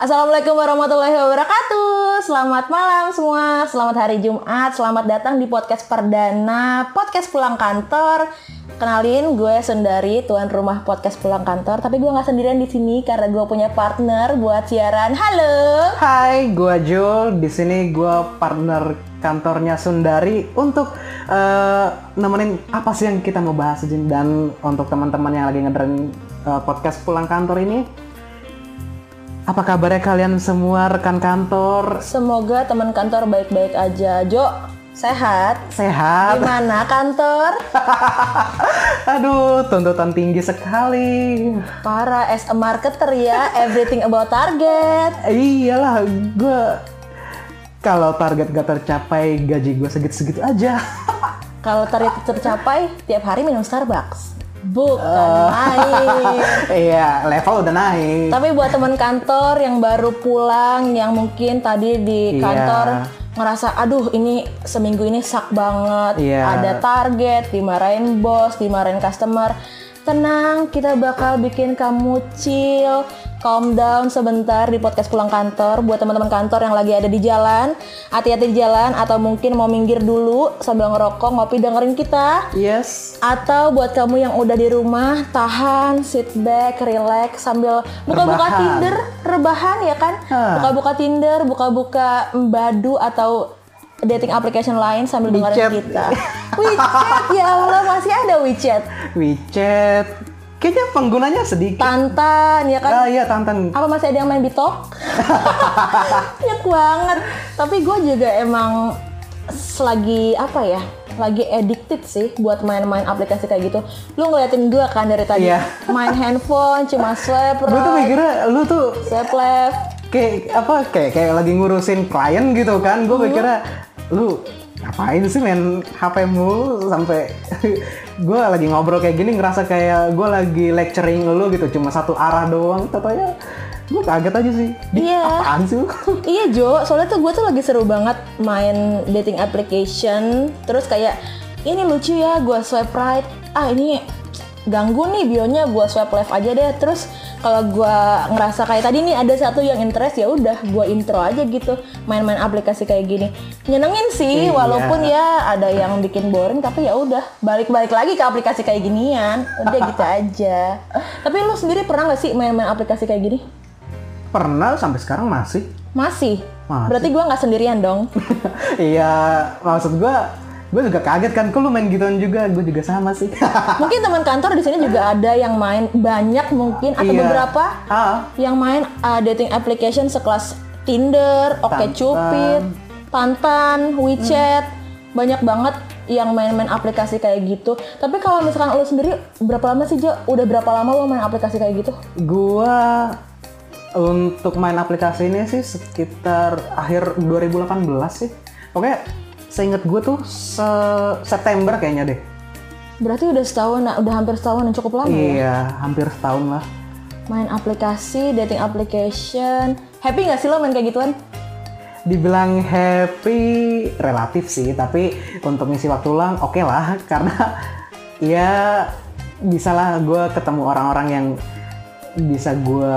Assalamualaikum warahmatullahi wabarakatuh. Selamat malam semua. Selamat hari Jumat. Selamat datang di podcast perdana podcast pulang kantor. Kenalin, gue Sundari, tuan rumah podcast pulang kantor. Tapi gue nggak sendirian di sini karena gue punya partner buat siaran. Halo. Hai, gue Jul. Di sini gue partner kantornya Sundari untuk eh, nemenin apa sih yang kita mau bahas dan untuk teman-teman yang lagi ngedengerin eh, podcast pulang kantor ini apa kabarnya kalian semua rekan kantor Semoga teman kantor baik-baik aja. Jo, sehat? sehat Gimana kantor? aduh tuntutan tinggi sekali Para as a marketer ya, everything about target. iyalah gue kalau target gak tercapai gaji gue segitu-segitu aja Kalau target tercapai, tiap hari minum Starbucks. Bukan main. iya level udah naik Tapi buat teman kantor yang baru pulang, yang mungkin tadi di Iya. kantor ngerasa, aduh ini seminggu ini sak banget, Iya. ada target, dimarahin bos, dimarahin customer. Tenang, kita bakal bikin kamu chill, calm down sebentar di podcast pulang kantor. Buat teman-teman kantor yang lagi ada di jalan, hati-hati di jalan atau mungkin mau minggir dulu sambil ngerokok, ngopi dengerin kita. yes Atau buat kamu yang udah di rumah, tahan, sit back, relax sambil buka-buka. Tinder, rebahan ya kan? Buka-buka Tinder, buka-buka Badu atau dating application lain sambil dengerin kita. WeChat, ya Allah masih ada WeChat. WeChat kayaknya penggunanya sedikit Tantan ya kan? ah iya tantan Apa masih ada yang main Bitok? Banyak banget. Tapi gue juga emang lagi apa ya? Lagi addicted sih buat main-main aplikasi kayak gitu. Lu ngeliatin gue kan dari tadi Iya. main handphone, cuma swipe gue tuh right, mikirnya lu tuh swipe left. kayak apa kayak kayak lagi ngurusin klien gitu kan gue mikirnya lu ngapain sih main HP mulu sampai gue lagi ngobrol kayak gini ngerasa kayak gue lagi lecturing lu gitu cuma satu arah doang katanya gue kaget aja sih Di, Iya. apaan sih lu? Iya Jo, soalnya tuh gue tuh lagi seru banget main dating application. Terus kayak ini lucu ya, gue swipe right. Ah ini ganggu nih bionya, gue swipe left aja deh. Terus kalau gue ngerasa kayak tadi nih ada satu yang interest ya udah gue intro aja gitu main-main aplikasi kayak gini. Nyenengin sih, Iya. walaupun ya ada yang bikin boring tapi ya udah balik-balik lagi ke aplikasi kayak ginian. Udah gitu aja. Tapi lu sendiri pernah gak sih main-main aplikasi kayak gini? pernah sampai sekarang masih Masih. Masih. Berarti gue nggak sendirian dong. iya maksud gue gue juga kaget kan kok lu main gituan juga gue juga sama sih mungkin teman kantor di sini juga ada yang main banyak mungkin atau Iya. beberapa ah yang main uh, dating application sekelas Tinder, Oke Tantan. Cupid, Tantan, WeChat, banyak banget yang main-main aplikasi kayak gitu. Tapi kalau misalkan lo sendiri berapa lama sih Jo? Udah berapa lama lo main aplikasi kayak gitu? Gua untuk main aplikasi ini sih sekitar akhir 2018 sih. Pokoknya seinget gue tuh se- September kayaknya deh. Berarti udah setahun, udah hampir setahun yang cukup lama ya? Iya, hampir setahun lah. Main aplikasi, dating application. Happy nggak sih lo main kayak gituan? Dibilang happy relatif sih, tapi untuk ngisi waktu luang oke lah karena ya bisa lah gue ketemu orang-orang yang bisa gue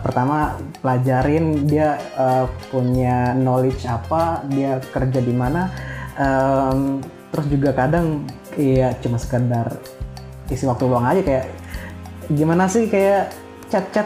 pertama pelajarin dia eh, punya knowledge apa dia kerja di mana Em, terus juga kadang iya cuma sekedar isi waktu luang aja kayak gimana sih kayak chat-chat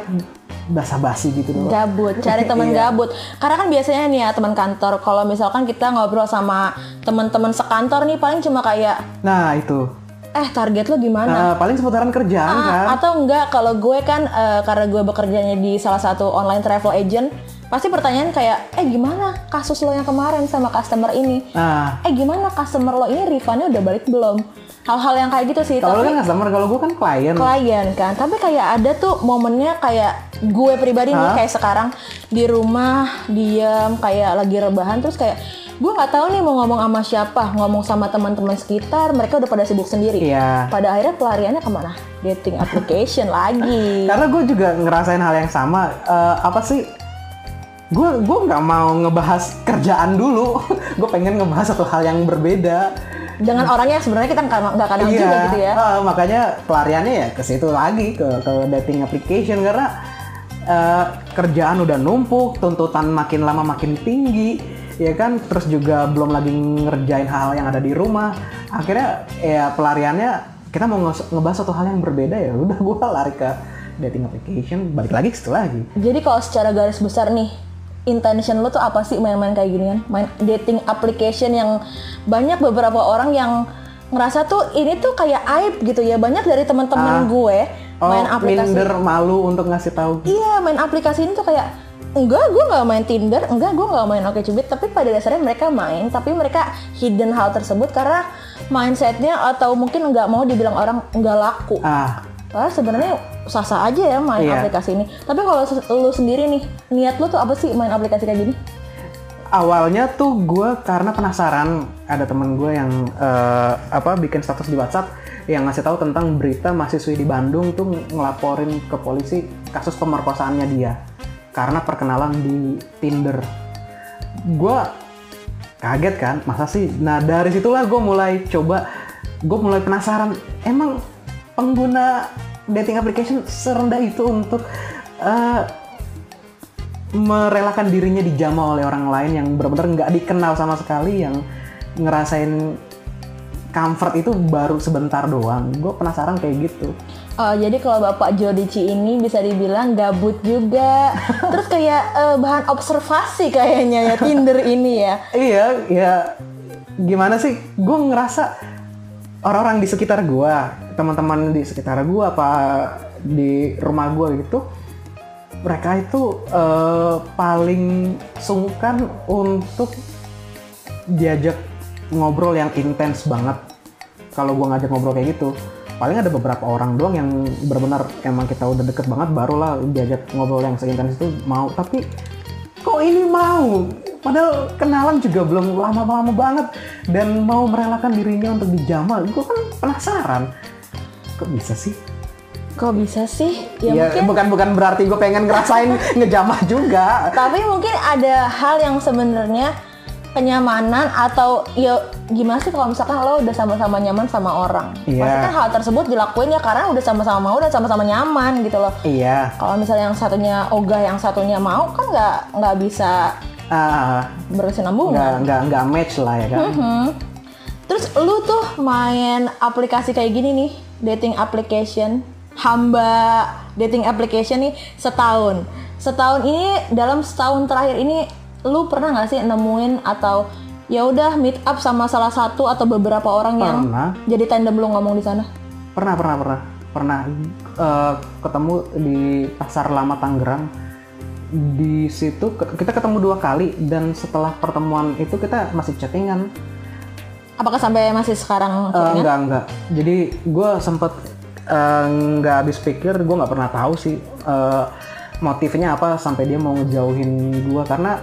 basa-basi gitu doang. gabut cari teman Iya. gabut karena kan biasanya nih ya teman kantor kalau misalkan kita ngobrol sama teman-teman sekantor nih paling cuma kayak Nah itu eh target lo gimana Nah, paling seputaran kerjaan Ah, kan. atau enggak kalau gue kan eh, karena gue bekerjanya di salah satu online travel agent pasti pertanyaan kayak eh gimana kasus lo yang kemarin sama customer ini Nah, eh gimana customer lo ini refundnya udah balik belum hal-hal yang kayak gitu sih kalau kan customer, kalau gue kan klien. klien kan tapi kayak ada tuh momennya kayak gue pribadi nih kayak sekarang di rumah diam kayak lagi rebahan terus kayak gue nggak tahu nih mau ngomong sama siapa ngomong sama teman-teman sekitar mereka udah pada sibuk sendiri Iya. pada akhirnya pelariannya ke mana dating application lagi Karena gue juga ngerasain hal yang sama. Eh, apa sih? Gue gue nggak mau ngebahas kerjaan dulu. gue pengen ngebahas satu hal yang berbeda. dengan orang yang sebenarnya kita nggak nggak kenal juga gitu ya ah, makanya pelariannya ya ke situ lagi ke ke dating application karena eh, kerjaan udah numpuk, tuntutan makin lama makin tinggi, ya kan? Terus juga belum lagi ngerjain hal yang ada di rumah. Akhirnya ya pelariannya kita mau nge- ngebahas satu hal yang berbeda ya. Udah gua lari ke dating application, balik lagi ke situ lagi. Jadi kalau secara garis besar nih, intention lo tuh apa sih main-main kayak ginian? Main dating application yang banyak beberapa orang yang ngerasa tuh ini tuh kayak aib gitu ya. Banyak dari teman-teman Ah. gue Oh, main aplikasi. minder malu untuk ngasih tahu. Iya, main aplikasi ini tuh kayak enggak, gue nggak main Tinder, enggak, gue nggak main OkCupid, tapi pada dasarnya mereka main, tapi mereka hidden hal tersebut karena mindsetnya atau mungkin nggak mau dibilang orang nggak laku. Ah, Karena sebenarnya sah-sah aja ya main Iya. aplikasi ini. Tapi kalau lu sendiri nih, niat lu tuh apa sih main aplikasi kayak gini? awalnya tuh gue karena penasaran ada temen gue yang eh, apa bikin status di WhatsApp yang ngasih tahu tentang berita mahasiswi di Bandung tuh ngelaporin ke polisi kasus pemerkosaannya dia karena perkenalan di Tinder. Gue kaget kan, masa sih? Nah dari situlah gue mulai coba, gue mulai penasaran. Emang pengguna dating application serendah itu untuk eh, merelakan dirinya dijamah oleh orang lain yang benar-benar nggak dikenal sama sekali yang ngerasain comfort itu baru sebentar doang. Gue penasaran kayak gitu. Oh, jadi kalau Bapak Jodici ini bisa dibilang gabut juga. Terus kayak eh, bahan observasi kayaknya ya Tinder ini ya. Iya, ya gimana sih? Gue ngerasa orang-orang di sekitar gue, teman-teman di sekitar gue apa di rumah gue gitu, mereka itu eh, paling sungkan untuk diajak ngobrol yang intens banget. Kalau gue ngajak ngobrol kayak gitu, paling ada beberapa orang doang yang benar-benar emang kita udah deket banget, barulah diajak ngobrol yang seintens itu mau. Tapi kok ini mau? Padahal kenalan juga belum lama-lama banget dan mau merelakan dirinya untuk dijamah. Gue kan penasaran. Kok bisa sih? Kok bisa sih? Ya, Ya, mungkin bukan bukan berarti gue pengen ngerasain ngejamah juga. tapi mungkin ada hal yang sebenarnya kenyamanan atau ya gimana sih kalau misalkan lo udah sama-sama nyaman sama orang Iya. pasti kan hal tersebut dilakuin ya karena udah sama-sama mau dan sama-sama nyaman gitu loh Iya. kalau misalnya yang satunya ogah yang satunya mau kan nggak nggak bisa Ah, berkesinambungan nggak nggak nggak match lah ya kan. Mhm. Terus lu tuh main aplikasi kayak gini nih, dating application, hamba dating application nih setahun. Setahun ini dalam setahun terakhir ini lu pernah nggak sih nemuin atau ya udah meet up sama salah satu atau beberapa orang yang Pernah. jadi tandem lu ngomong di sana? Pernah pernah pernah pernah eh, ketemu di pasar lama Tangerang. Di situ kita ketemu dua kali dan setelah pertemuan itu kita masih chattingan. Apakah sampai masih sekarang? Chattingan? enggak enggak. Jadi gue sempet eh, nggak habis pikir, gue nggak pernah tahu sih eh, motifnya apa sampai dia mau ngejauhin gue karena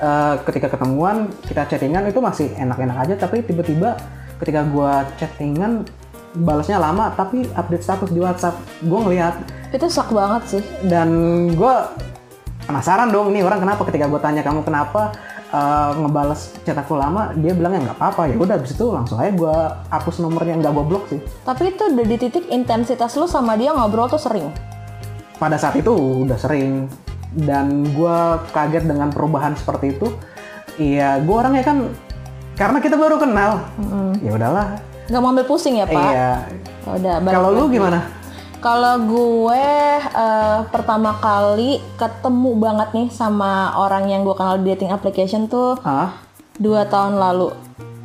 eh, ketika ketemuan kita chattingan itu masih enak-enak aja, tapi tiba-tiba ketika gue chattingan balasnya lama tapi update status di WhatsApp. Gue ngelihat Itu sak banget sih. dan gue penasaran dong nih orang kenapa ketika gue tanya kamu kenapa eh, ngebales chat aku lama dia bilangnya nggak apa-apa. Ya udah abis itu langsung aja gue hapus nomornya nggak gue blok sih. Tapi itu udah di titik intensitas lu sama dia ngobrol tuh sering. pada saat itu udah sering dan gue kaget dengan perubahan seperti itu iya gue orangnya kan karena kita baru kenal ya udahlah Gak mau ambil pusing ya pak? iya Ya Udah. kalau lu gimana Kalau gue eh, pertama kali ketemu banget nih sama orang yang gue kenal di dating application tuh ah dua tahun lalu.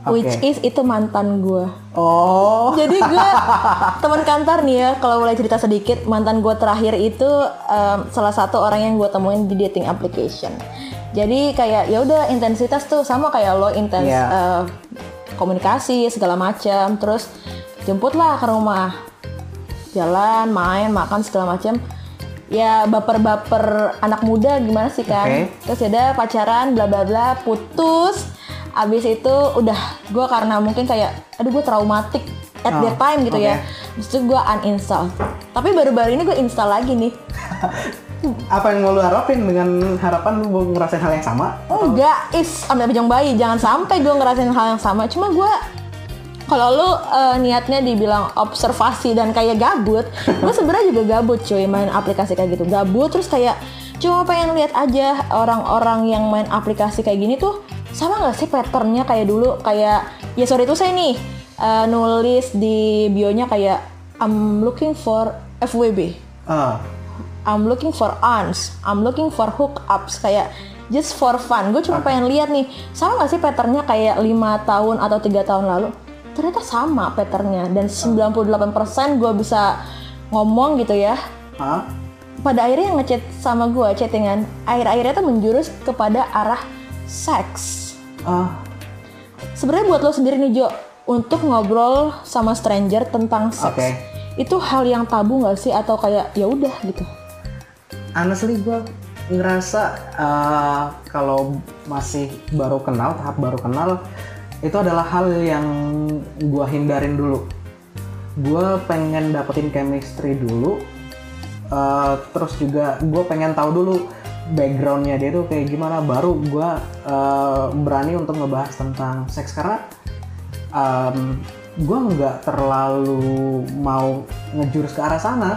Which Oke. is itu mantan gue. oh Jadi gue teman kantor nih ya. Kalau boleh cerita sedikit, mantan gue terakhir itu em, salah satu orang yang gue temuin di dating application. Jadi kayak ya udah intensitas tuh sama kayak lo intens Iya. eh, komunikasi segala macam. Terus jemputlah ke rumah, jalan, main, makan segala macam. Ya baper-baper anak muda gimana sih kan? Oke. Terus ya udah pacaran, bla bla bla, putus. Abis itu udah gue karena mungkin kayak, aduh gue traumatik at Oh, that time gitu ya. oke. Terus itu gue uninstall. Tapi baru-baru ini gue install lagi nih. apa yang mau lu harapin dengan harapan lu mau ngerasain hal yang sama Enggak, is ambil bijang bayi. Jangan sampai gue ngerasain hal yang sama. Cuma gue kalau lu eh, niatnya dibilang observasi dan kayak gabut, lu sebenarnya juga gabut cuy main aplikasi kayak gitu. Gabut terus kayak cuma pengen lihat aja orang-orang yang main aplikasi kayak gini tuh sama nggak sih patternnya kayak dulu kayak ya sorry itu saya nih eh, nulis di bionya kayak I'm looking for FWB. Ah, I'm looking for aunts, I'm looking for hookups kayak just for fun. Gue cuma pengen lihat nih, sama gak sih patternnya kayak lima tahun atau tiga tahun lalu? Ternyata sama patternnya dan 98% gue bisa ngomong gitu ya. ah, Pada akhirnya yang ngechat sama gue chattingan, akhir-akhirnya tuh menjurus kepada arah seks. ah. Sebenarnya buat lo sendiri nih Jo, untuk ngobrol sama stranger tentang seks, Oke. itu hal yang tabu nggak sih atau kayak ya udah gitu? honestly gue ngerasa uh, kalau masih baru kenal tahap baru kenal itu adalah hal yang gue hindarin dulu gue pengen dapetin chemistry dulu uh, terus juga gue pengen tahu dulu backgroundnya dia tuh kayak gimana. Baru gue uh, berani untuk ngebahas tentang seks. Karena um, gue nggak terlalu mau ngejurus ke arah sana.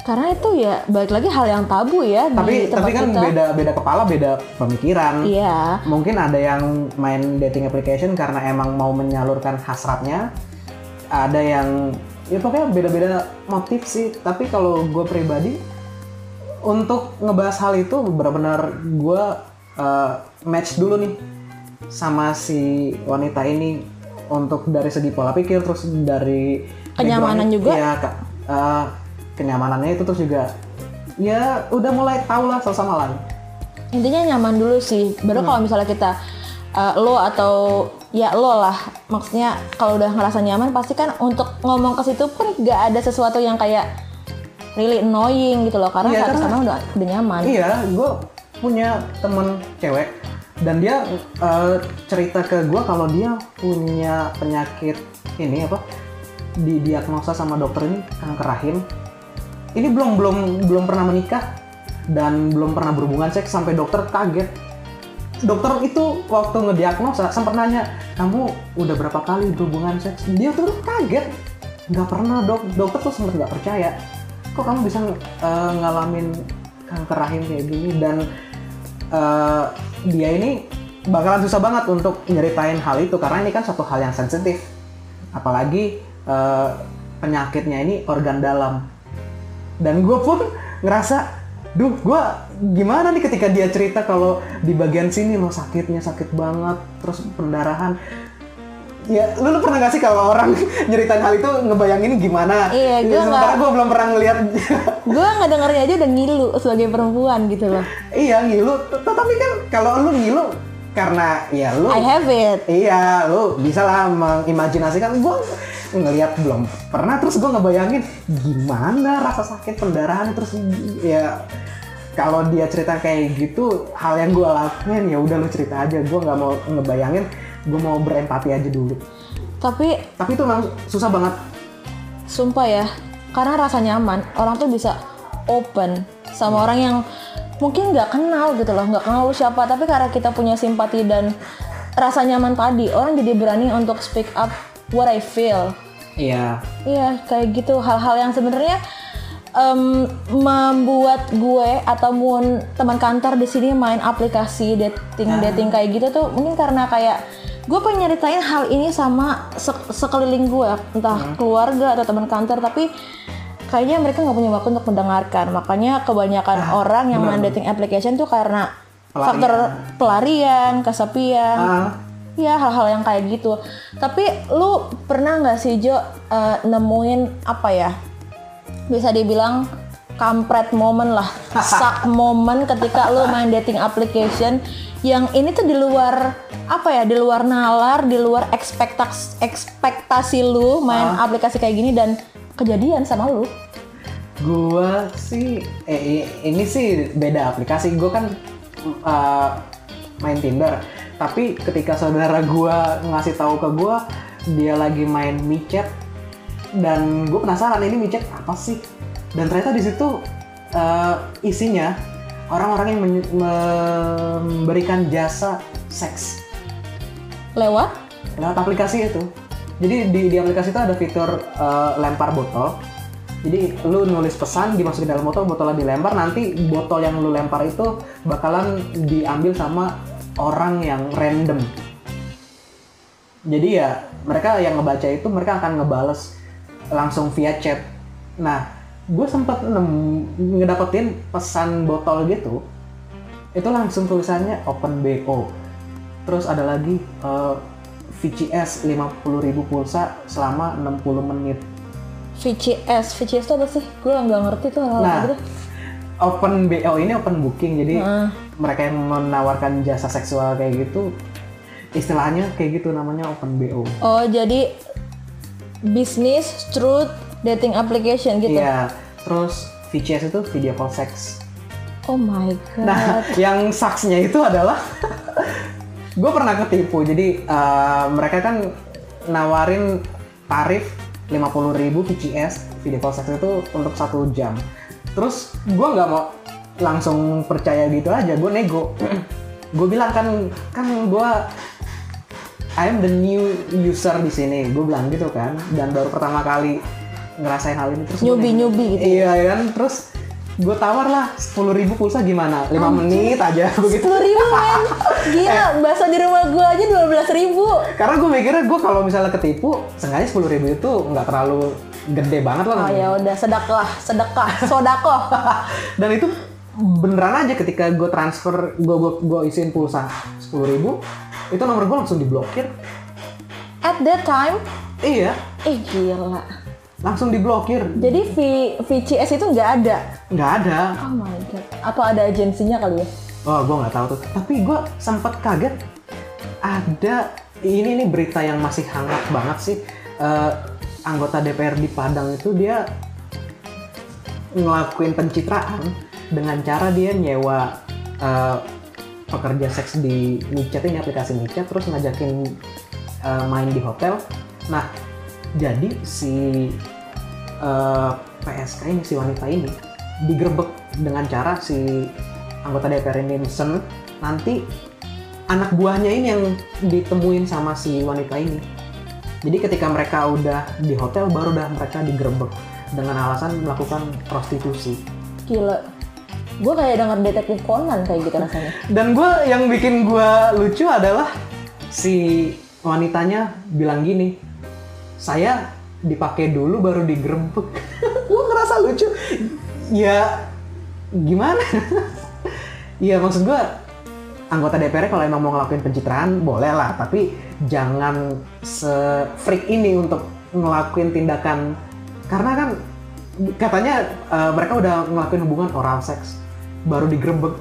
Karena itu ya balik lagi hal yang tabu ya tapi di tempat tapi kan kita. beda beda kepala beda pemikiran. Iya. mungkin ada yang main dating application karena emang mau menyalurkan hasratnya. Ada yang ya pokoknya beda-beda motif sih. Tapi kalau gue pribadi untuk ngebahas hal itu benar-benar gue uh, match dulu nih sama si wanita ini untuk dari segi pola pikir terus dari Kenyamanan juga? Iya, Kak. Uh, kenyamanannya itu terus juga ya udah mulai tau lah satu sama lain Intinya nyaman dulu sih. Baru kalau misalnya kita uh, lo atau ya lo lah, maksudnya kalau udah ngerasa nyaman pasti kan untuk ngomong ke situ pun gak ada sesuatu yang kayak really annoying gitu loh karena Iya, satu sama udah udah nyaman. Iya, gue punya temen cewek dan dia eh, cerita ke gue kalau dia punya penyakit ini apa didiagnosa sama dokter ini kanker rahim. Ini belum belum belum pernah menikah dan belum pernah berhubungan seks sampai dokter kaget. Dokter itu waktu ngediagnosa sempat nanya, kamu udah berapa kali berhubungan seks? Dia tuh kaget, nggak pernah dok. Dokter tuh sempat nggak percaya. Kok kamu bisa eh, ngalamin kanker rahim kayak gini dan eh, dia ini bakalan susah banget untuk nyeritain hal itu karena ini kan satu hal yang sensitif. Apalagi eh, penyakitnya ini organ dalam. Dan gue pun ngerasa duh gue gimana nih ketika dia cerita kalau di bagian sini lo sakitnya sakit banget terus pendarahan ya lu, lu pernah gak sih kalau orang nyeritain hal itu ngebayangin gimana Iya, gua sementara gue belum pernah ngeliat Gue nggak dengernya aja udah ngilu sebagai perempuan gitu loh. iya ngilu T- tapi kan kalau lu ngilu karena ya lu I have it. Iya, lu bisa lah mengimajinasikan. Gue ngelihat belum pernah, terus gue ngebayangin gimana rasa sakit pendarahan terus ya kalau dia cerita kayak gitu, hal yang gue lakuin ya udah lu cerita aja. Gue nggak mau ngebayangin, gue mau berempati aja dulu. Tapi Tapi itu memang susah banget. sumpah ya, karena rasa nyaman orang tuh bisa open sama orang yang mungkin nggak kenal gitu loh, nggak kenal lu siapa, tapi karena kita punya simpati dan rasa nyaman tadi, orang jadi berani untuk speak up what I feel. Iya. Iya, kayak gitu hal-hal yang sebenarnya em, membuat gue ataupun teman kantor di sini main aplikasi dating dating kayak gitu tuh mungkin karena kayak gue pengen nyeritain hal ini sama sek- sekeliling gue entah keluarga atau teman kantor tapi kayaknya mereka nggak punya waktu untuk mendengarkan makanya kebanyakan orang yang main dating application tuh karena Pelarian. faktor pelarian kesepian Ah, Ya hal-hal yang kayak gitu. Tapi lu pernah nggak sih Jo eh, nemuin apa ya? Bisa dibilang kampret momen lah, sak momen ketika lu main dating application yang ini tuh di luar apa ya? Di luar nalar, di luar ekspektasi ekspektasi lu main aplikasi kayak gini dan kejadian sama lu. Gua sih, eh ini sih beda aplikasi. Gue kan uh, main Tinder, tapi ketika saudara gua ngasih tahu ke gua dia lagi main micet dan gue penasaran ini micet apa sih? Dan ternyata di situ uh, isinya orang-orang yang memberikan jasa seks Lewat? lewat aplikasi itu. Jadi di, di aplikasi itu ada fitur eh, lempar botol. Jadi lu nulis pesan dimasukin dalam botol, botolnya dilempar, nanti botol yang lu lempar itu bakalan diambil sama orang yang random. Jadi ya mereka yang ngebaca itu mereka akan ngebales langsung via chat. Nah, gue sempat ngedapetin pesan botol gitu, itu langsung tulisannya open BO. Terus ada lagi eh, VCS 50.000 pulsa selama 60 menit. VCS, VCS itu apa sih? Gue nggak ngerti tuh hal-hal Nah, kayak gitu. open BO ini open booking jadi Heeh. mereka yang menawarkan jasa seksual kayak gitu istilahnya kayak gitu namanya open BO. Oh jadi bisnis through dating application gitu. Iya. Terus VCS itu video call sex. Oh my god. Nah, yang saksnya itu adalah gue pernah ketipu. Jadi eh, mereka kan nawarin tarif 50.000 VCS video call sex itu untuk satu jam. Terus gue nggak mau langsung percaya gitu aja. Gue nego. gue bilang kan kan gue I am the new user di sini. Gue bilang gitu kan. Dan baru pertama kali ngerasain hal ini terus nego. newbie gitu Iya kan. Terus gue tawar lah 10.000 pulsa gimana? 5 menit aja begitu. Sepuluh ribu men, gila Eh. bahasa di rumah gue aja dua belas ribu. Karena gue mikirnya gue kalau misalnya ketipu, sengaja sepuluh ribu itu nggak terlalu gede banget lah. Oh ya udah sedekah, sedekah, sodakoh. Dan itu beneran aja ketika gue transfer, gue gue gue isiin pulsa sepuluh ribu, itu nomor gue langsung diblokir. At that time, Iya, eh gila. Langsung diblokir. Jadi V, VCS itu nggak ada. Nggak ada. Oh my god. Apa ada agensinya kali ya? Oh, gue nggak tahu tuh. Tapi gue sempat kaget. Ada ini nih berita yang masih hangat banget sih. Eh, anggota DPR di Padang itu dia ngelakuin pencitraan dengan cara dia nyewa eh, pekerja seks di micet ini aplikasi micet terus ngajakin eh, main di hotel. Nah, jadi si eh, PSK ini si wanita ini digerebek dengan cara si anggota DPR ini mesen nanti anak buahnya ini yang ditemuin sama si wanita ini. Jadi ketika mereka udah di hotel baru dah mereka digerebek dengan alasan melakukan prostitusi. Gila. Gue kayak denger detektif Conan kayak gitu rasanya. Dan gue yang bikin gue lucu adalah si wanitanya bilang gini, saya dipakai dulu baru digerebek. gue ngerasa lucu. Ya gimana? Iya maksud gue anggota DPR kalau emang mau ngelakuin pencitraan boleh lah, tapi jangan se-freak ini untuk ngelakuin tindakan karena kan katanya eh, mereka udah ngelakuin hubungan oral seks baru digerebek.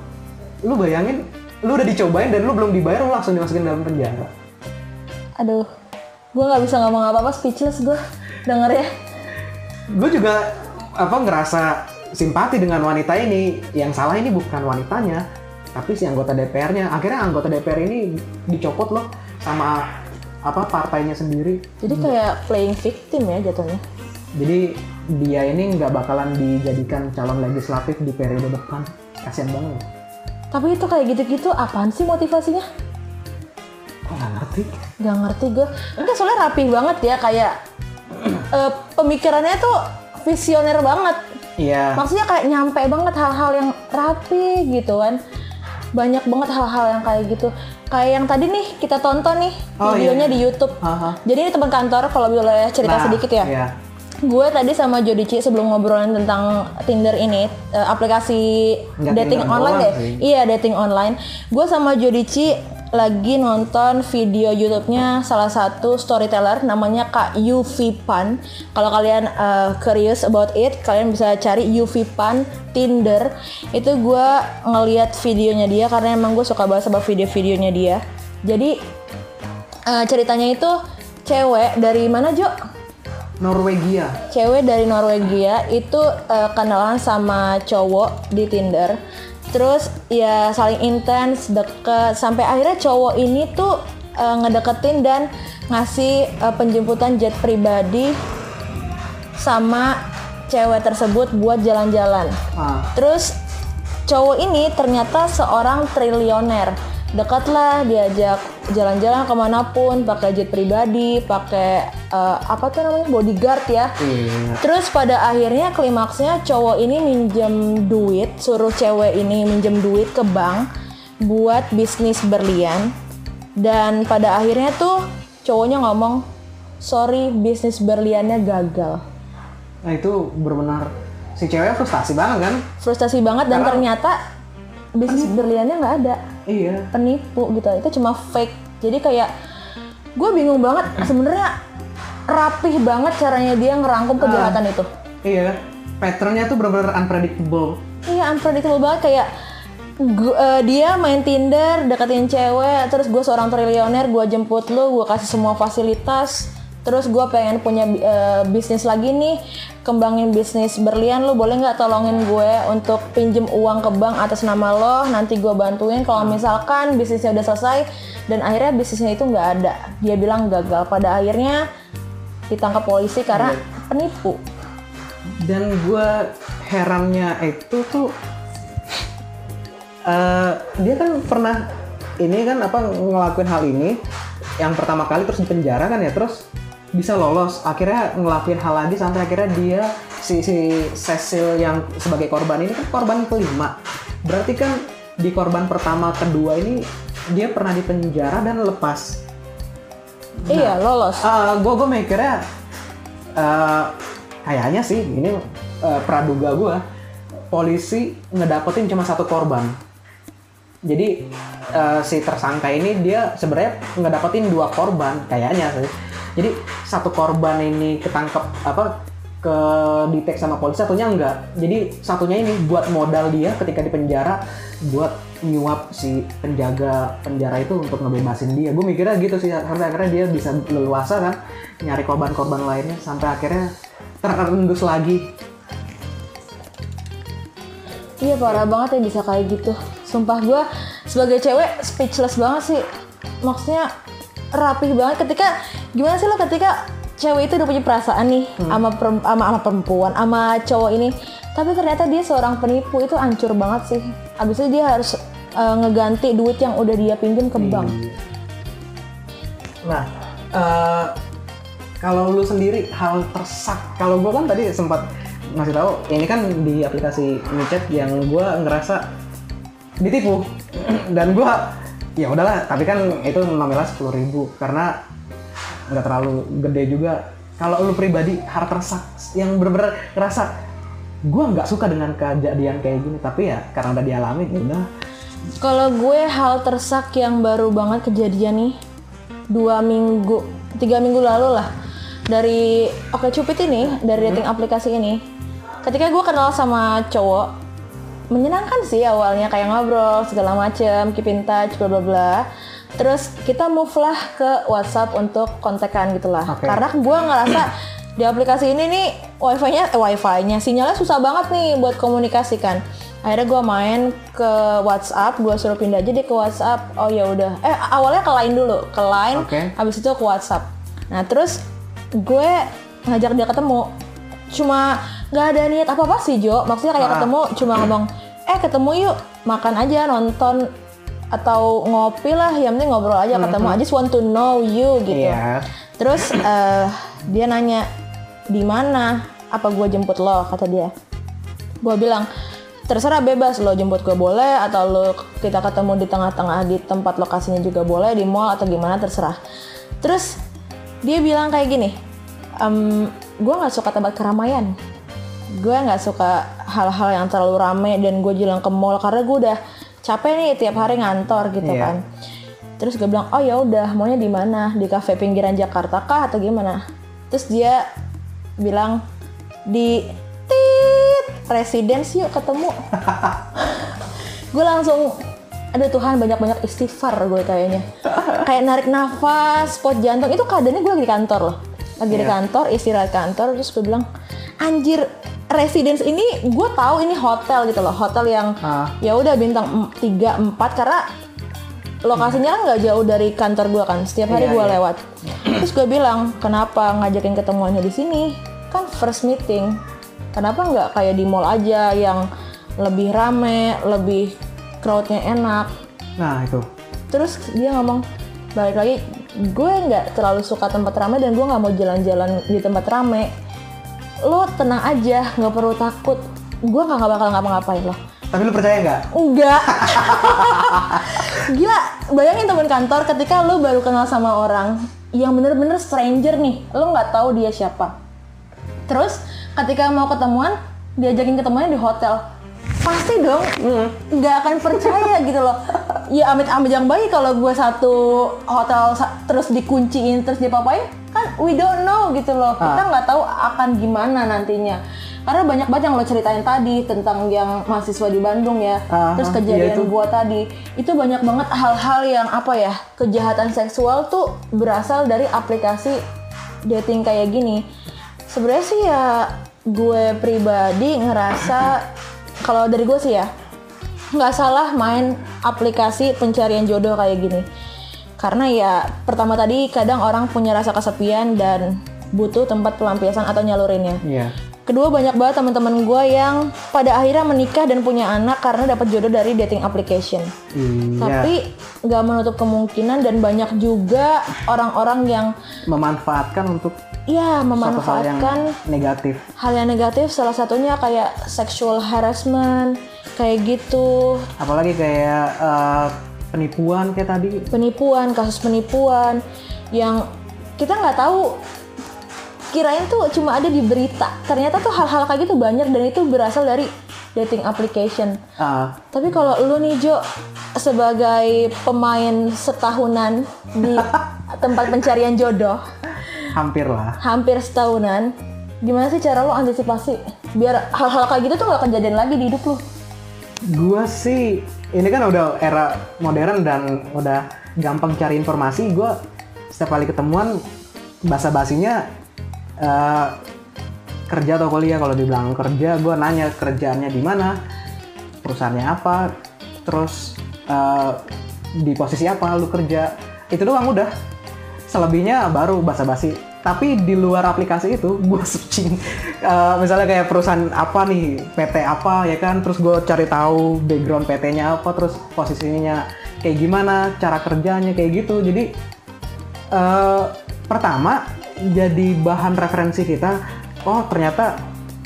Lu bayangin, lu udah dicobain dan lu belum dibayar lu langsung dimasukin dalam penjara. Aduh, gue nggak bisa ngomong apa-apa, speechless gue denger ya. Gue juga apa ngerasa simpati dengan wanita ini. Yang salah ini bukan wanitanya, tapi si anggota DPR-nya. Akhirnya anggota DPR ini dicopot loh sama apa partainya sendiri. Jadi kayak playing victim ya jatuhnya. Jadi dia ini nggak bakalan dijadikan calon legislatif di periode depan. Kasian banget. Tapi itu kayak gitu-gitu apaan sih motivasinya? Kok nggak ngerti? Gak ngerti gue. Enggak soalnya rapi banget ya kayak eh, pemikirannya tuh visioner banget. Iya. Maksudnya kayak nyampe banget hal-hal yang rapi gitu kan. Banyak banget hal-hal yang kayak gitu. Kayak yang tadi nih kita tonton nih Oh, videonya iya. di YouTube. Aha. Jadi ini teman kantor kalau boleh cerita Nah, sedikit ya. Iya. Gue tadi sama Jodici sebelum ngobrolin tentang Tinder ini, eh, aplikasi Nggak dating online doang deh. sih. Iya, dating online. Gue sama Jodici lagi nonton video YouTube-nya salah satu storyteller namanya Kak Yuvi Pan. Kalau kalian eh, curious about it, kalian bisa cari Yuvi Pan Tinder. Itu gue ngeliat videonya dia karena emang gue suka banget sama video-videonya dia. Jadi eh, ceritanya itu cewek dari mana Jo? Norwegia. cewek dari Norwegia itu eh, kenalan sama cowok di Tinder. Terus ya saling intens, deket sampai akhirnya cowok ini tuh eh, ngedeketin dan ngasih eh, penjemputan jet pribadi sama cewek tersebut buat jalan-jalan. Ah, Terus cowok ini ternyata seorang triliuner. Dekat lah diajak jalan-jalan ke mana pun pakai jet pribadi pakai eh, apa tuh namanya bodyguard ya Iya. Terus pada akhirnya klimaksnya cowok ini minjem duit, suruh cewek ini minjem duit ke bank buat bisnis berlian. Dan pada akhirnya tuh cowoknya ngomong, sorry bisnis berliannya gagal. Nah itu benar-benar si cewek frustasi banget kan? Frustasi banget dan Karena- ternyata bisnis berliannya nggak ada. Iya. Penipu gitu, itu cuma fake. Jadi kayak gue bingung banget sebenarnya rapih banget caranya dia ngerangkum kejahatan itu. Iya. Patternnya tuh benar-benar unpredictable. Iya unpredictable banget kayak gu- eh, dia main Tinder deketin cewek terus gue seorang triliuner gue jemput lu gue kasih semua fasilitas terus gue pengen punya eh, bisnis lagi nih. Kembangin bisnis berlian lu boleh nggak tolongin gue untuk pinjem uang ke bank atas nama lo? Nanti gue bantuin. Kalau misalkan bisnisnya udah selesai dan akhirnya bisnisnya itu nggak ada dia bilang gagal. Pada akhirnya ditangkap polisi karena penipu. Dan gue herannya itu tuh eh dia kan pernah ini kan apa ngelakuin hal ini. Yang pertama kali terus dipenjara kan ya terus bisa lolos akhirnya ngelakuin hal lagi sampai akhirnya dia si si Cecil yang sebagai korban ini kan korban kelima. Berarti kan di korban pertama kedua ini dia pernah dipenjara dan lepas. Iya lolos. gue gue mikirnya eh, kayaknya sih ini eh, praduga gue polisi ngedapetin cuma satu korban. Jadi eh, si tersangka ini dia sebenarnya ngedapetin dua korban kayaknya sih jadi satu korban ini ketangkep apa ke detek sama polisi satunya enggak jadi satunya ini buat modal dia ketika di penjara buat nyuap si penjaga penjara itu untuk ngebebasin dia gue mikirnya gitu sih sampai akhirnya dia bisa leluasa kan nyari korban-korban lainnya sampai akhirnya terendus lagi Iya parah banget ya bisa kayak gitu. Sumpah gue sebagai cewek speechless banget sih. Maksudnya rapih banget ketika gimana sih lo ketika cewek itu udah punya perasaan nih sama perem- sama sama perempuan sama cowok ini tapi ternyata dia seorang penipu itu hancur banget sih. Abis itu dia harus eh, ngeganti duit yang udah dia pinjam ke bank. Nah, eh, kalau lu sendiri hal tersak, kalau gua kan tadi sempat ngasih tahu, ini kan di aplikasi ngechat yang gua ngerasa ditipu. Dan gua ya udahlah, tapi kan itu nominal sepuluh ribu karena nggak terlalu gede juga. Kalau lu pribadi hal tersak yang bener-bener ngerasa gua nggak suka dengan kejadian kayak gini, tapi ya karena udah dialami ya udah. Kalau gue hal tersak yang baru banget kejadian nih dua minggu, tiga minggu lalu lah dari Oke Cupid ini, dari dating aplikasi ini. Ketika gue kenal sama cowok, menyenangkan sih awalnya kayak ngobrol segala macem, keep in touch, bla bla bla. Terus kita move lah ke WhatsApp untuk kontekan gitu lah. Oke. Karena gue ngerasa di aplikasi ini nih wifi-nya, eh, wifi-nya sinyalnya susah banget nih buat komunikasi kan. Akhirnya gue main ke WhatsApp, gue suruh pindah aja deh ke WhatsApp. Oh ya udah. Eh awalnya ke Line dulu, ke Line, Oke. habis itu ke WhatsApp. Nah terus gue ngajak dia ketemu. Cuma nggak ada niat apa apa sih Jo. Maksudnya kayak Ah. ketemu cuma ngomong, eh ketemu yuk makan aja nonton atau ngopi lah. Yang penting ngobrol aja ketemu. I just want to know you gitu. Iya. Terus eh, dia nanya di mana? Apa gue jemput lo? Kata dia. Gue bilang terserah bebas lo jemput gue boleh atau lo kita ketemu di tengah-tengah di tempat lokasinya juga boleh di mall atau gimana terserah. Terus dia bilang kayak gini, em, gue nggak suka tempat keramaian. Gue nggak suka hal-hal yang terlalu rame dan gue jalan ke mall karena gue udah capek nih tiap hari ngantor gitu Iya. kan. Terus gue bilang, oh ya udah, maunya di mana? Di kafe pinggiran Jakarta kah atau gimana? Terus dia bilang di tit residence yuk ketemu. gue langsung, aduh Tuhan banyak-banyak istighfar gue kayaknya. Kayak narik nafas, spot jantung itu keadaannya gue lagi di kantor loh. Lagi di Iya. kantor, istirahat kantor, terus gue bilang, anjir residence ini gue tahu ini hotel gitu loh, hotel yang Ah. ya udah bintang 3 4 karena lokasinya kan nggak jauh dari kantor gua kan. Setiap hari Iya, gua iya. lewat. Terus gue bilang kenapa ngajakin ketemuannya di sini? Kan first meeting. Kenapa nggak kayak di mall aja yang lebih rame lebih crowdnya enak? Nah itu. Terus dia ngomong balik lagi gue nggak terlalu suka tempat ramai dan gue nggak mau jalan-jalan di tempat ramai lo tenang aja nggak perlu takut gue nggak bakal ngapa-ngapain lo Tapi lu percaya nggak? Enggak. Gila, bayangin temen kantor ketika lu baru kenal sama orang yang bener-bener stranger nih, lu nggak tahu dia siapa. Terus ketika mau ketemuan, diajakin ketemuannya di hotel. Pasti dong, nggak akan percaya gitu loh. Ya amit-amit yang baik kalau gue satu hotel sa- terus dikunciin terus dipapain, kan we don't know gitu loh. Kita nggak tahu akan gimana nantinya. Karena banyak banget yang lo ceritain tadi tentang yang mahasiswa di Bandung ya, Ah, terus iya kejadian itu. gua tadi itu banyak banget hal-hal yang apa ya kejahatan seksual tuh berasal dari aplikasi dating kayak gini sebenarnya sih ya gue pribadi ngerasa kalau dari gue sih ya nggak salah main aplikasi pencarian jodoh kayak gini karena ya pertama tadi kadang orang punya rasa kesepian dan butuh tempat pelampiasan atau nyalurinnya Iya. Kedua banyak banget teman-teman gue yang pada akhirnya menikah dan punya anak karena dapat jodoh dari dating application. Iya. Tapi nggak menutup kemungkinan dan banyak juga orang-orang yang Memanfaatkan untuk ya suatu hal yang memanfaatkan negatif. hal yang negatif. Salah satunya kayak sexual harassment kayak gitu, Apalagi kayak eh, penipuan kayak tadi. penipuan, kasus penipuan yang kita nggak tahu kirain tuh cuma ada di berita. Ternyata tuh hal-hal kayak gitu banyak dan itu berasal dari dating application. Ah, Tapi kalau lu nih Jo sebagai pemain setahunan di tempat pencarian jodoh, hampir lah. hampir setahunan, gimana sih cara lu antisipasi biar hal-hal kayak gitu tuh gak kejadian lagi di hidup lu? Gua sih ini kan udah era modern dan udah gampang cari informasi. Gua setiap kali ketemuan basa-basinya eh, kerja atau kuliah. Kalau dibilang kerja, gua nanya kerjaannya di mana, perusahaannya apa, terus eh, di posisi apa lu kerja. Itu doang udah. Selebihnya baru basa-basi. Tapi di luar aplikasi itu, gue searching eh, misalnya kayak perusahaan apa nih, PT apa ya kan, terus gue cari tahu background PT-nya apa, terus posisinya kayak gimana, cara kerjanya kayak gitu. Jadi eh, pertama jadi bahan referensi kita, oh ternyata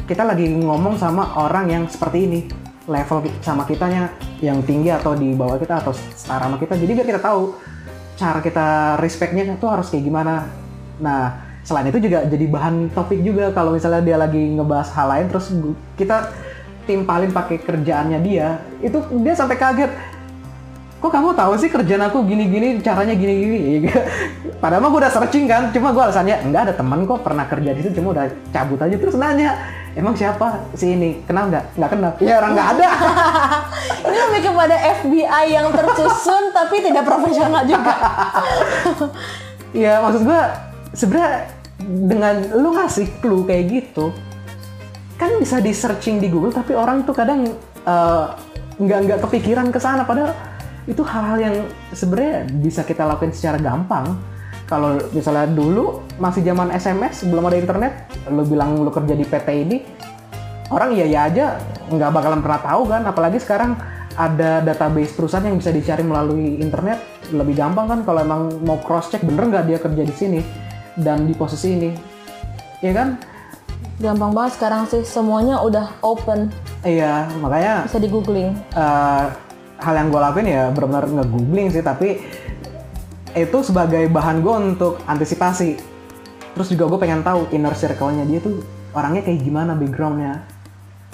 kita lagi ngomong sama orang yang seperti ini, level sama kitanya yang tinggi atau di bawah kita atau setara sama kita. Jadi biar kita tahu cara kita respectnya itu harus kayak gimana. Nah, selain itu juga jadi bahan topik juga kalau misalnya dia lagi ngebahas hal lain terus kita timpalin pakai kerjaannya dia, itu dia sampai kaget. Kok kamu tahu sih kerjaan aku gini-gini, caranya gini-gini? Padahal mah gue udah searching kan, cuma gue alasannya enggak ada teman kok pernah kerja di situ, cuma udah cabut aja terus nanya, emang siapa si ini? Kenal nggak? Nggak kenal. Ya orang nggak ada. Ini lebih kepada FBI yang tersusun tapi tidak profesional juga. Ya maksud gue sebenarnya dengan lu ngasih clue kayak gitu kan bisa di searching di Google tapi orang tuh kadang eh, nggak nggak kepikiran ke sana padahal itu hal-hal yang sebenarnya bisa kita lakukan secara gampang kalau misalnya dulu masih zaman SMS belum ada internet lu bilang lu kerja di PT ini orang iya iya aja nggak bakalan pernah tahu kan apalagi sekarang ada database perusahaan yang bisa dicari melalui internet lebih gampang kan kalau emang mau cross check bener nggak dia kerja di sini dan di posisi ini ya kan Gampang banget sekarang sih semuanya udah open, iya makanya bisa di googling. eh, hal yang gue lakuin ya benar-benar nge-googling sih tapi itu sebagai bahan gue untuk antisipasi. Terus juga gue pengen tahu inner circle-nya dia tuh orangnya kayak gimana backgroundnya.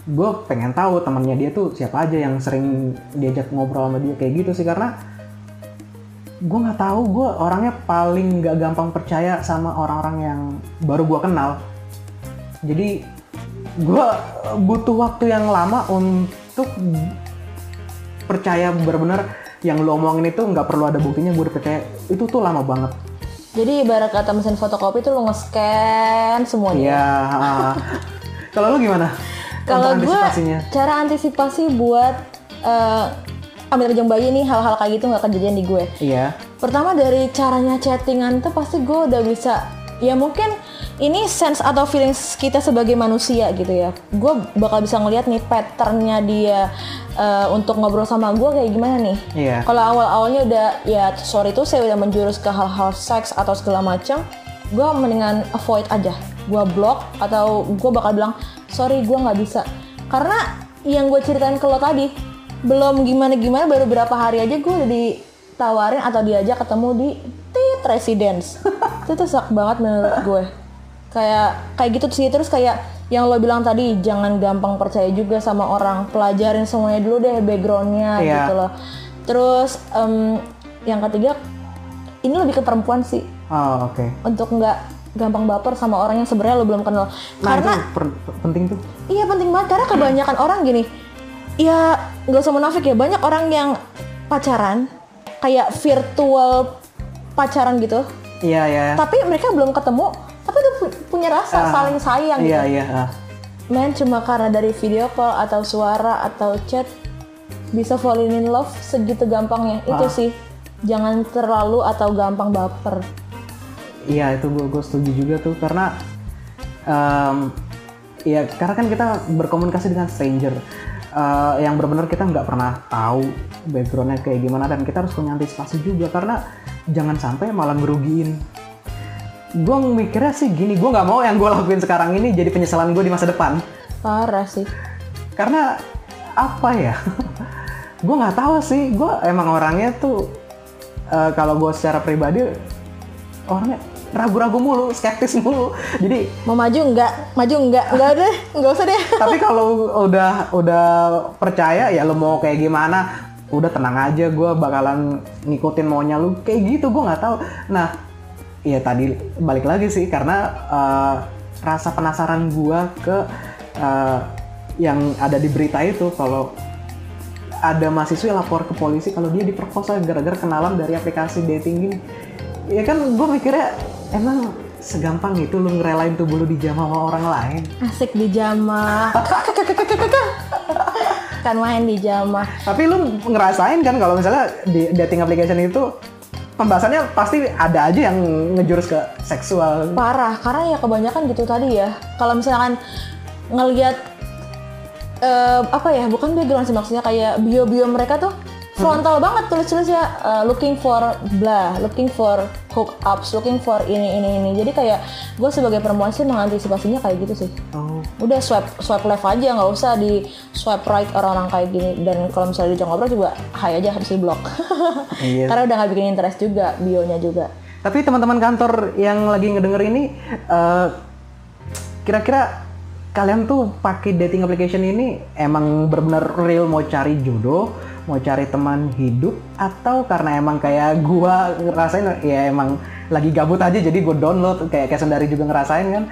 Gue pengen tahu temannya dia tuh siapa aja yang sering diajak ngobrol sama dia kayak gitu sih karena gue nggak tahu gue orangnya paling nggak gampang percaya sama orang-orang yang baru gue kenal. Jadi gue butuh waktu yang lama untuk percaya benar-benar yang lo omongin itu nggak perlu ada buktinya gue udah percaya. Itu tuh lama banget. Jadi ibarat kata mesin fotokopi tuh lu nge-scan semuanya. iya kalau lo gimana? Kalau gue cara antisipasi buat eh ambil kerjaan bayi nih hal-hal kayak gitu nggak kejadian di gue. iya. Pertama dari caranya chattingan tuh pasti gue udah bisa ya mungkin ini sense atau feelings kita sebagai manusia gitu ya. Gue bakal bisa ngeliat nih patternnya dia uh, untuk ngobrol sama gue kayak gimana nih. Iya. Kalau awal-awalnya udah ya sorry tuh saya udah menjurus ke hal-hal seks atau segala macam, gue mendingan avoid aja. Gue block atau gue bakal bilang sorry gue nggak bisa. Karena yang gue ceritain ke lo tadi belum gimana-gimana baru berapa hari aja gue udah ditawarin atau diajak ketemu di Tit Residence. itu tuh sak banget menurut gue kayak kayak gitu sih terus kayak yang lo bilang tadi jangan gampang percaya juga sama orang pelajarin semuanya dulu deh backgroundnya Iya. gitu loh terus em, yang ketiga ini lebih ke perempuan sih Oh oke. untuk nggak gampang baper sama orang yang sebenarnya lo belum kenal Nah karena itu per- penting tuh. iya penting banget karena kebanyakan orang gini ya nggak usah munafik ya banyak orang yang pacaran kayak virtual pacaran gitu Iya iya. tapi mereka belum ketemu tapi tuh pu- punya rasa Ah, saling sayang Iya gitu iya. ah. men cuma karena dari video call atau suara atau chat bisa falling in love segitu gampangnya itu Ah. sih jangan terlalu atau gampang baper Iya itu gue gue setuju juga tuh karena em, ya karena kan kita berkomunikasi dengan stranger eh, yang benar-benar kita nggak pernah tahu backgroundnya kayak gimana dan kita harus punya antisipasi juga karena jangan sampai malah ngerugiin. Gue mikirnya sih gini, gue nggak mau yang gue lakuin sekarang ini jadi penyesalan gue di masa depan. Parah sih. Karena apa ya? Gue nggak tahu sih. Gue emang orangnya tuh eh, kalau gue secara pribadi orangnya ragu-ragu mulu skeptis mulu. Jadi mau maju enggak maju enggak enggak deh. Enggak usah deh. Tapi kalau udah udah percaya ya lo mau kayak gimana udah tenang aja. Gue bakalan ngikutin maunya lu. Kayak gitu gue nggak tahu. Nah ya tadi balik lagi sih karena eh, rasa penasaran gue ke eh, yang ada di berita itu kalau ada mahasiswa yang lapor ke polisi kalau dia diperkosa gara-gara kenalan dari aplikasi dating ini ya kan gue mikirnya emang segampang itu lu ngerelain tubuh lu dijamah sama orang lain? Asik di jamah kan main di jamah Tapi lu ngerasain kan kalau misalnya di dating application itu pembahasannya pasti ada aja yang ngejurus ke seksual. parah karena ya kebanyakan gitu tadi ya kalau misalkan ngelihat eh, apa ya bukan background sih maksudnya kayak bio bio mereka tuh frontal banget tulis tulisnya eh, looking for blah looking for hookups looking for ini ini ini. Jadi kayak gue sebagai perempuan sih mengantisipasinya kayak gitu sih. Oh, udah swipe swipe left aja nggak usah di swipe right orang-orang kayak gini. Dan kalau misalnya diajak ngobrol juga hai aja harus di blok Iya. karena udah nggak bikin interest juga bionya juga. Tapi teman-teman kantor yang lagi ngedenger ini eh, kira-kira kalian tuh pakai dating application ini emang benar-benar real mau cari jodoh, mau cari teman hidup atau karena emang kayak gua ngerasain ya emang lagi gabut aja jadi gue download kayak kayak sendiri juga ngerasain kan.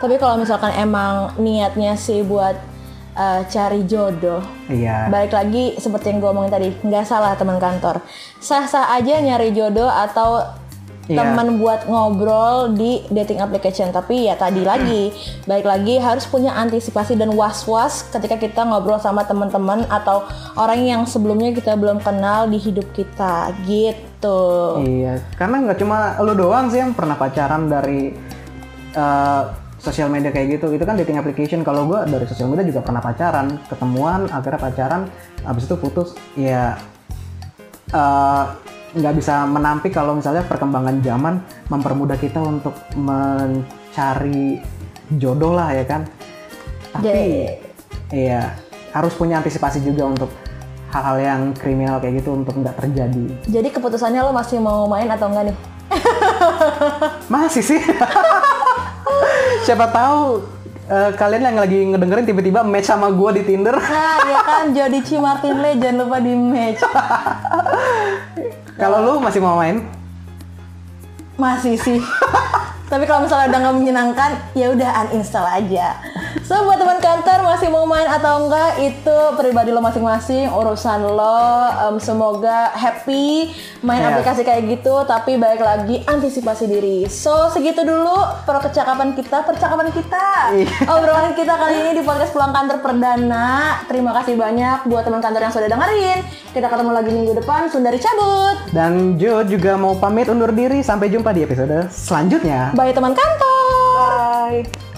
Tapi kalau misalkan emang niatnya sih buat uh, cari jodoh, Iya. balik lagi seperti yang gue omongin tadi, nggak salah teman kantor. Sah-sah aja nyari jodoh atau Iya. teman buat ngobrol di dating application. Tapi ya tadi lagi, balik lagi harus punya antisipasi dan was-was ketika kita ngobrol sama teman-teman atau orang yang sebelumnya kita belum kenal di hidup kita, gitu. Iya, karena nggak cuma lu doang sih yang pernah pacaran dari eh, sosial media kayak gitu. Itu kan dating application. Kalau gua dari sosial media juga pernah pacaran, ketemuan, akhirnya pacaran, habis itu putus. Ya eh, nggak bisa menampik kalau misalnya perkembangan zaman mempermudah kita untuk mencari jodoh lah ya kan. Tapi Jadi- iya harus punya antisipasi juga untuk hal-hal yang kriminal kayak gitu untuk nggak terjadi. Jadi keputusannya lo masih mau main atau enggak nih? Masih sih. Siapa tahu eh, kalian yang lagi ngedengerin tiba-tiba match sama gua di Tinder. Nah, ya kan Jody C. Martin Lee jangan lupa di match. Kalau lu masih mau main? Masih sih. Tapi kalau misalnya udah nggak menyenangkan, ya udah uninstall aja. So buat teman kantor masih mau main atau enggak itu pribadi lo masing-masing, urusan lo. Em, semoga happy main Iya. aplikasi kayak gitu. Tapi balik lagi antisipasi diri. So segitu dulu percakapan kita, percakapan kita, Iya. obrolan kita kali ini di podcast pulang kantor perdana. Terima kasih banyak buat teman kantor yang sudah dengerin. Kita ketemu lagi minggu depan. Sundari cabut. Dan Jo juga mau pamit undur diri sampai jumpa di episode selanjutnya. Bye teman kantor. bye